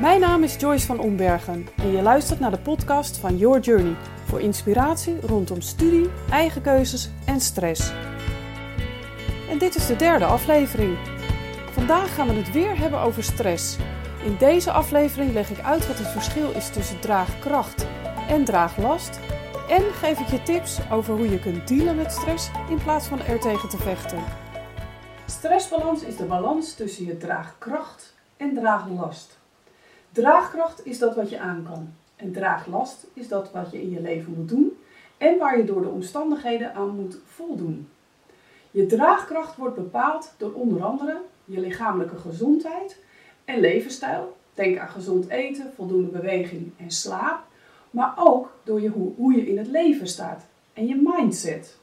Mijn naam is Joyce van Ombergen en je luistert naar de podcast van Your Journey voor inspiratie rondom studie, eigen keuzes en stress. En dit is de derde aflevering. Vandaag gaan we het weer hebben over stress. In deze aflevering leg ik uit wat het verschil is tussen draagkracht en draaglast en geef ik je tips over hoe je kunt dealen met stress in plaats van er tegen te vechten. Stressbalans is de balans tussen je draagkracht en draaglast. Draagkracht is dat wat je aan kan. En draaglast is dat wat je in je leven moet doen en waar je door de omstandigheden aan moet voldoen. Je draagkracht wordt bepaald door onder andere je lichamelijke gezondheid en levensstijl. Denk aan gezond eten, voldoende beweging en slaap. Maar ook door hoe, hoe je in het leven staat en je mindset.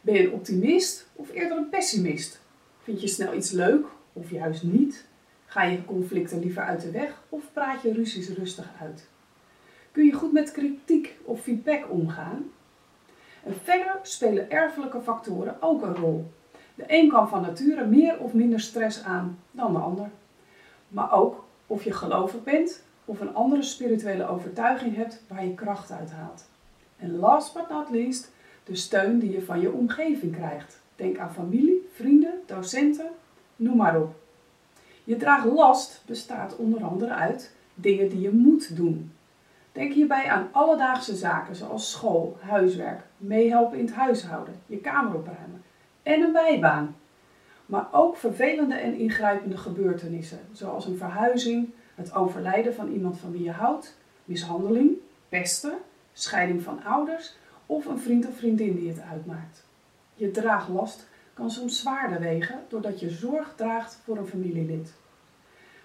Ben je een optimist of eerder een pessimist? Vind je snel iets leuk of juist niet? Ga je conflicten liever uit de weg of praat je ruzies rustig uit? Kun je goed met kritiek of feedback omgaan? En verder spelen erfelijke factoren ook een rol. De een kan van nature meer of minder stress aan dan de ander. Maar ook of je gelovig bent of een andere spirituele overtuiging hebt waar je kracht uit haalt. En last but not least, de steun die je van je omgeving krijgt. Denk aan familie, vrienden, docenten, noem maar op. Je draaglast bestaat onder andere uit dingen die je moet doen. Denk hierbij aan alledaagse zaken zoals school, huiswerk, meehelpen in het huishouden, je kamer opruimen en een bijbaan. Maar ook vervelende en ingrijpende gebeurtenissen, zoals een verhuizing, het overlijden van iemand van wie je houdt, mishandeling, pesten, scheiding van ouders of een vriend of vriendin die het uitmaakt. Je draaglast kan soms zwaarder wegen doordat je zorg draagt voor een familielid.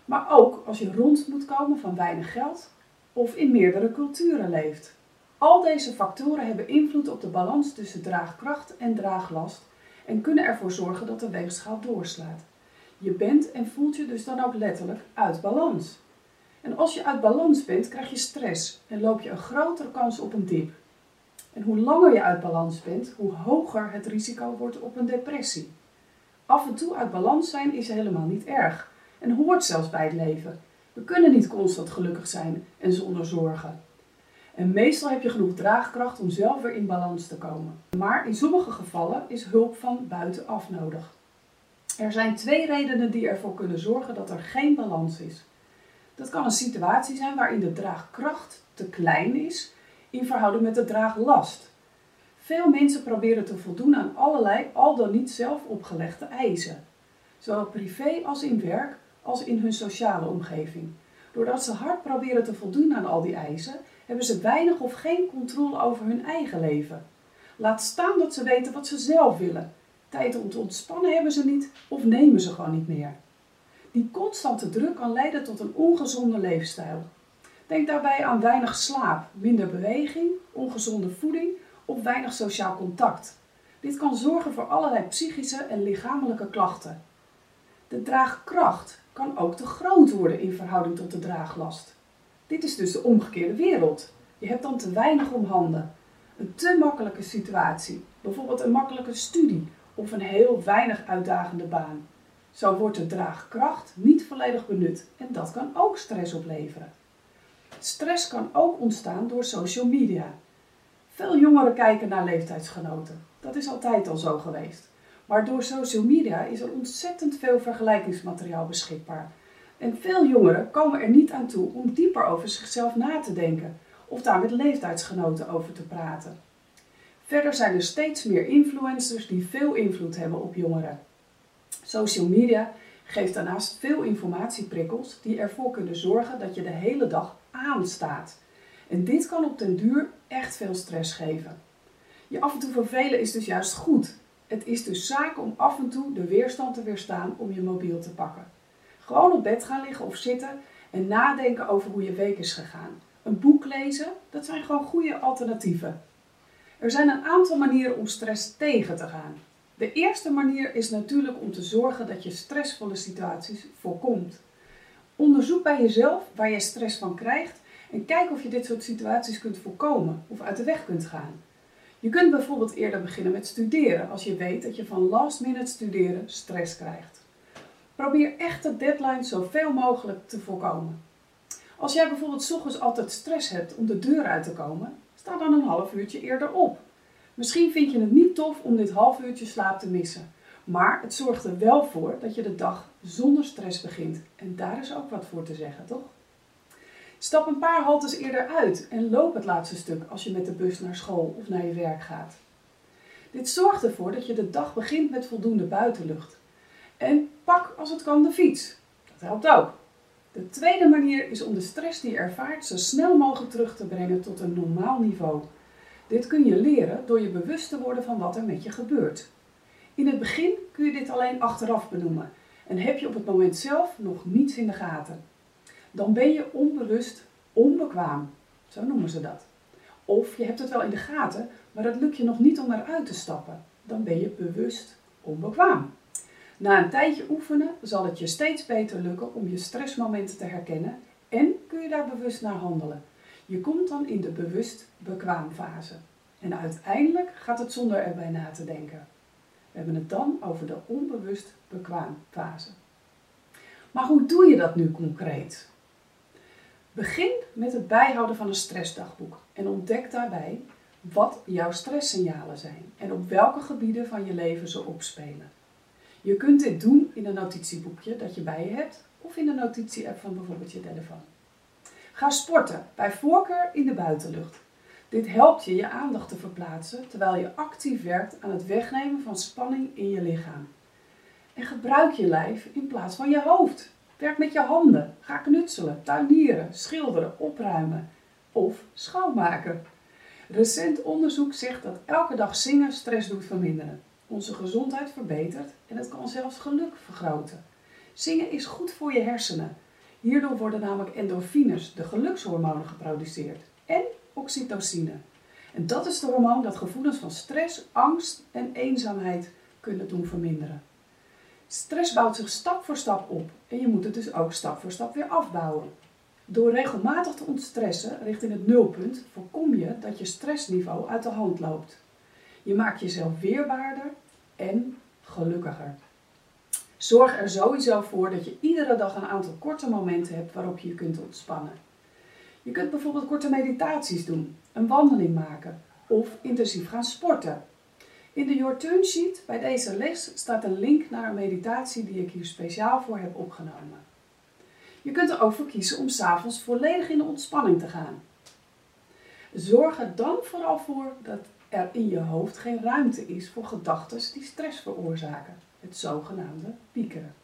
Maar ook als je rond moet komen van weinig geld of in meerdere culturen leeft. Al deze factoren hebben invloed op de balans tussen draagkracht en draaglast en kunnen ervoor zorgen dat de weegschaal doorslaat. Je bent en voelt je dus dan ook letterlijk uit balans. En als je uit balans bent, krijg je stress en loop je een grotere kans op een dip. En hoe langer je uit balans bent, hoe hoger het risico wordt op een depressie. Af en toe uit balans zijn is helemaal niet erg en hoort zelfs bij het leven. We kunnen niet constant gelukkig zijn en zonder zorgen. En meestal heb je genoeg draagkracht om zelf weer in balans te komen. Maar in sommige gevallen is hulp van buitenaf nodig. Er zijn twee redenen die ervoor kunnen zorgen dat er geen balans is. Dat kan een situatie zijn waarin de draagkracht te klein is in verhouding met de draaglast. Veel mensen proberen te voldoen aan allerlei al dan niet zelf opgelegde eisen, zowel privé als in werk als in hun sociale omgeving. Doordat ze hard proberen te voldoen aan al die eisen, hebben ze weinig of geen controle over hun eigen leven. Laat staan dat ze weten wat ze zelf willen. Tijd om te ontspannen hebben ze niet of nemen ze gewoon niet meer. Die constante druk kan leiden tot een ongezonde leefstijl. Denk daarbij aan weinig slaap, minder beweging, ongezonde voeding of weinig sociaal contact. Dit kan zorgen voor allerlei psychische en lichamelijke klachten. De draagkracht kan ook te groot worden in verhouding tot de draaglast. Dit is dus de omgekeerde wereld. Je hebt dan te weinig om handen. Een te makkelijke situatie, bijvoorbeeld een makkelijke studie of een heel weinig uitdagende baan. Zo wordt de draagkracht niet volledig benut en dat kan ook stress opleveren. Stress kan ook ontstaan door social media. Veel jongeren kijken naar leeftijdsgenoten. Dat is altijd al zo geweest. Maar door social media is er ontzettend veel vergelijkingsmateriaal beschikbaar. En veel jongeren komen er niet aan toe om dieper over zichzelf na te denken of daar met leeftijdsgenoten over te praten. Verder zijn er steeds meer influencers die veel invloed hebben op jongeren. Social media geeft daarnaast veel informatieprikkels die ervoor kunnen zorgen dat je de hele dag aanstaat. En dit kan op den duur echt veel stress geven. Je af en toe vervelen is dus juist goed. Het is dus zaak om af en toe de weerstand te weerstaan om je mobiel te pakken. Gewoon op bed gaan liggen of zitten en nadenken over hoe je week is gegaan. Een boek lezen, dat zijn gewoon goede alternatieven. Er zijn een aantal manieren om stress tegen te gaan. De eerste manier is natuurlijk om te zorgen dat je stressvolle situaties voorkomt. Onderzoek bij jezelf waar je stress van krijgt en kijk of je dit soort situaties kunt voorkomen of uit de weg kunt gaan. Je kunt bijvoorbeeld eerder beginnen met studeren als je weet dat je van last minute studeren stress krijgt. Probeer echte deadlines zoveel mogelijk te voorkomen. Als jij bijvoorbeeld 's ochtends altijd stress hebt om de deur uit te komen, sta dan een half uurtje eerder op. Misschien vind je het niet tof om dit half uurtje slaap te missen, maar het zorgt er wel voor dat je de dag zonder stress begint. En daar is ook wat voor te zeggen, toch? Stap een paar haltes eerder uit en loop het laatste stuk als je met de bus naar school of naar je werk gaat. Dit zorgt ervoor dat je de dag begint met voldoende buitenlucht. En pak als het kan de fiets. Dat helpt ook. De tweede manier is om de stress die je ervaart zo snel mogelijk terug te brengen tot een normaal niveau. Dit kun je leren door je bewust te worden van wat er met je gebeurt. In het begin kun je dit alleen achteraf benoemen en heb je op het moment zelf nog niets in de gaten. Dan ben je onbewust onbekwaam, zo noemen ze dat. Of je hebt het wel in de gaten, maar het lukt je nog niet om eruit te stappen. Dan ben je bewust onbekwaam. Na een tijdje oefenen zal het je steeds beter lukken om je stressmomenten te herkennen en kun je daar bewust naar handelen. Je komt dan in de bewust bekwaam fase. En uiteindelijk gaat het zonder erbij na te denken. We hebben het dan over de onbewust bekwaam fase. Maar hoe doe je dat nu concreet? Begin met het bijhouden van een stressdagboek en ontdek daarbij wat jouw stresssignalen zijn en op welke gebieden van je leven ze opspelen. Je kunt dit doen in een notitieboekje dat je bij je hebt of in de notitie-app van bijvoorbeeld je telefoon. Ga sporten, bij voorkeur in de buitenlucht. Dit helpt je je aandacht te verplaatsen terwijl je actief werkt aan het wegnemen van spanning in je lichaam. En gebruik je lijf in plaats van je hoofd. Werk met je handen. Ga knutselen, tuinieren, schilderen, opruimen of schoonmaken. Recent onderzoek zegt dat elke dag zingen stress doet verminderen, onze gezondheid verbetert en het kan zelfs geluk vergroten. Zingen is goed voor je hersenen. Hierdoor worden namelijk endorfines, de gelukshormonen, geproduceerd en oxytocine. En dat is de hormoon dat gevoelens van stress, angst en eenzaamheid kunnen doen verminderen. Stress bouwt zich stap voor stap op en je moet het dus ook stap voor stap weer afbouwen. Door regelmatig te ontstressen richting het nulpunt voorkom je dat je stressniveau uit de hand loopt. Je maakt jezelf weerbaarder en gelukkiger. Zorg er sowieso voor dat je iedere dag een aantal korte momenten hebt waarop je je kunt ontspannen. Je kunt bijvoorbeeld korte meditaties doen, een wandeling maken of intensief gaan sporten. In de Your Turn Sheet bij deze les staat een link naar een meditatie die ik hier speciaal voor heb opgenomen. Je kunt er ook voor kiezen om s'avonds volledig in de ontspanning te gaan. Zorg er dan vooral voor dat er in je hoofd geen ruimte is voor gedachten die stress veroorzaken, het zogenaamde piekeren.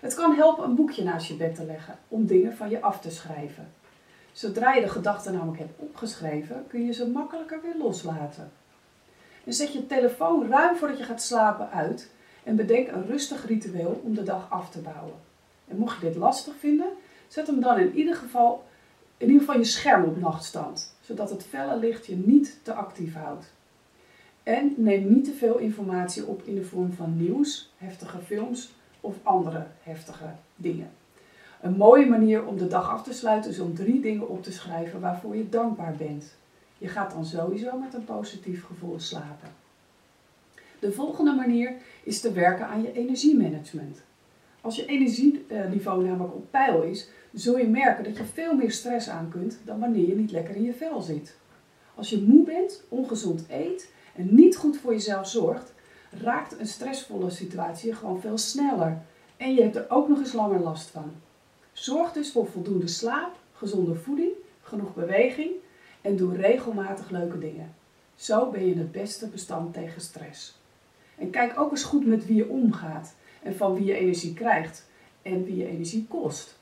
Het kan helpen een boekje naast je bed te leggen om dingen van je af te schrijven. Zodra je de gedachten namelijk hebt opgeschreven, kun je ze makkelijker weer loslaten. En zet je telefoon ruim voordat je gaat slapen uit en bedenk een rustig ritueel om de dag af te bouwen. En mocht je dit lastig vinden, zet hem dan in ieder geval, in ieder geval je scherm op nachtstand, zodat het felle licht je niet te actief houdt. En neem niet te veel informatie op in de vorm van nieuws, heftige films of andere heftige dingen. Een mooie manier om de dag af te sluiten is om drie dingen op te schrijven waarvoor je dankbaar bent. Je gaat dan sowieso met een positief gevoel slapen. De volgende manier is te werken aan je energiemanagement. Als je energieniveau namelijk op peil is, zul je merken dat je veel meer stress aan kunt dan wanneer je niet lekker in je vel zit. Als je moe bent, ongezond eet en niet goed voor jezelf zorgt, raakt een stressvolle situatie gewoon veel sneller en je hebt er ook nog eens langer last van. Zorg dus voor voldoende slaap, gezonde voeding, genoeg beweging en doe regelmatig leuke dingen. Zo ben je het beste bestand tegen stress. En kijk ook eens goed met wie je omgaat en van wie je energie krijgt en wie je energie kost.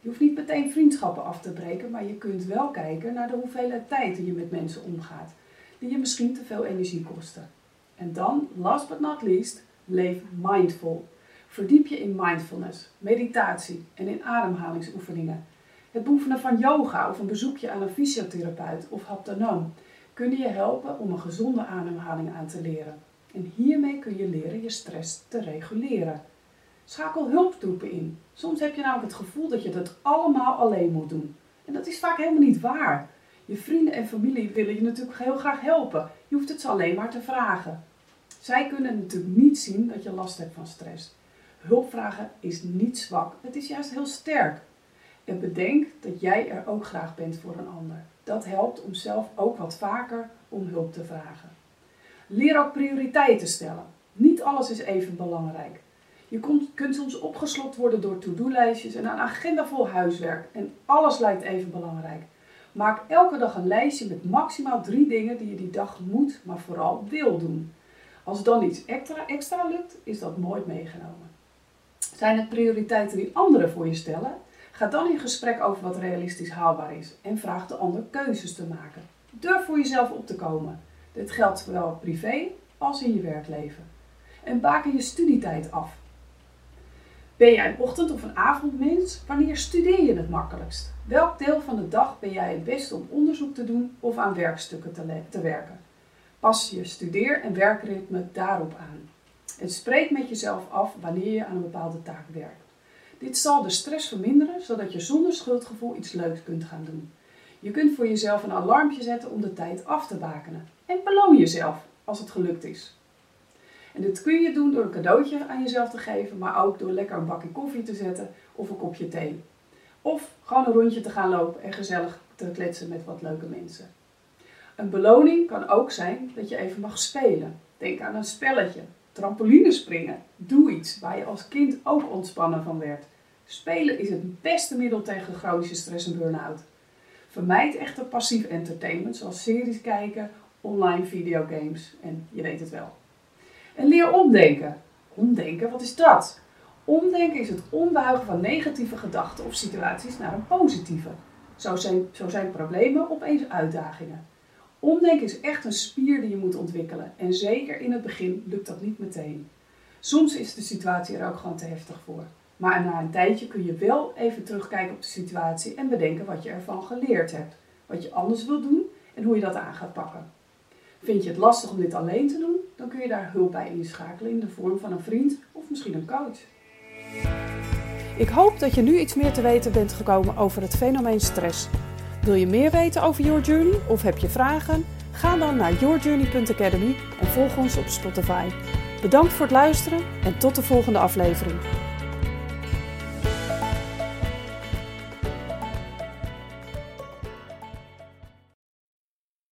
Je hoeft niet meteen vriendschappen af te breken, maar je kunt wel kijken naar de hoeveelheid tijd die je met mensen omgaat, die je misschien te veel energie kosten. En dan, last but not least, leef mindful. Verdiep je in mindfulness, meditatie en in ademhalingsoefeningen. Het beoefenen van yoga of een bezoekje aan een fysiotherapeut of haptonoom kunnen je helpen om een gezonde ademhaling aan te leren. En hiermee kun je leren je stress te reguleren. Schakel hulptroepen in. Soms heb je namelijk het gevoel dat je het allemaal alleen moet doen. En dat is vaak helemaal niet waar. Je vrienden en familie willen je natuurlijk heel graag helpen. Je hoeft het ze alleen maar te vragen. Zij kunnen natuurlijk niet zien dat je last hebt van stress. Hulpvragen is niet zwak, het is juist heel sterk. En bedenk dat jij er ook graag bent voor een ander. Dat helpt om zelf ook wat vaker om hulp te vragen. Leer ook prioriteiten stellen. Niet alles is even belangrijk. Je kunt soms opgeslokt worden door to-do-lijstjes en een agenda vol huiswerk. En alles lijkt even belangrijk. Maak elke dag een lijstje met maximaal drie dingen die je die dag moet, maar vooral wil doen. Als dan iets extra, extra lukt, is dat nooit meegenomen. Zijn het prioriteiten die anderen voor je stellen? Ga dan in gesprek over wat realistisch haalbaar is en vraag de ander keuzes te maken. Durf voor jezelf op te komen. Dit geldt zowel privé als in je werkleven. En baken je studietijd af. Ben jij een ochtend- of een avondmens? Wanneer studeer je het makkelijkst? Welk deel van de dag ben jij het beste om onderzoek te doen of aan werkstukken te, werken? Pas je studeer- en werkritme daarop aan. En spreek met jezelf af wanneer je aan een bepaalde taak werkt. Dit zal de stress verminderen, zodat je zonder schuldgevoel iets leuks kunt gaan doen. Je kunt voor jezelf een alarmpje zetten om de tijd af te bakenen. En beloon jezelf als het gelukt is. En dit kun je doen door een cadeautje aan jezelf te geven, maar ook door lekker een bakje koffie te zetten of een kopje thee. Of gewoon een rondje te gaan lopen en gezellig te kletsen met wat leuke mensen. Een beloning kan ook zijn dat je even mag spelen. Denk aan een spelletje, trampolinespringen. Doe iets waar je als kind ook ontspannen van werd. Spelen is het beste middel tegen chronische stress en burn-out. Vermijd echter passief entertainment zoals series kijken, online videogames en je weet het wel. En leer omdenken. Omdenken, wat is dat? Omdenken is het ombuigen van negatieve gedachten of situaties naar een positieve. Zo zijn, zo zijn problemen opeens uitdagingen. Omdenken is echt een spier die je moet ontwikkelen. En zeker in het begin lukt dat niet meteen. Soms is de situatie er ook gewoon te heftig voor. Maar na een tijdje kun je wel even terugkijken op de situatie en bedenken wat je ervan geleerd hebt. Wat je anders wil doen en hoe je dat aan gaat pakken. Vind je het lastig om dit alleen te doen, dan kun je daar hulp bij inschakelen in de vorm van een vriend of misschien een coach. Ik hoop dat je nu iets meer te weten bent gekomen over het fenomeen stress. Wil je meer weten over Your Journey of heb je vragen? Ga dan naar yourjourney.academy en volg ons op Spotify. Bedankt voor het luisteren en tot de volgende aflevering.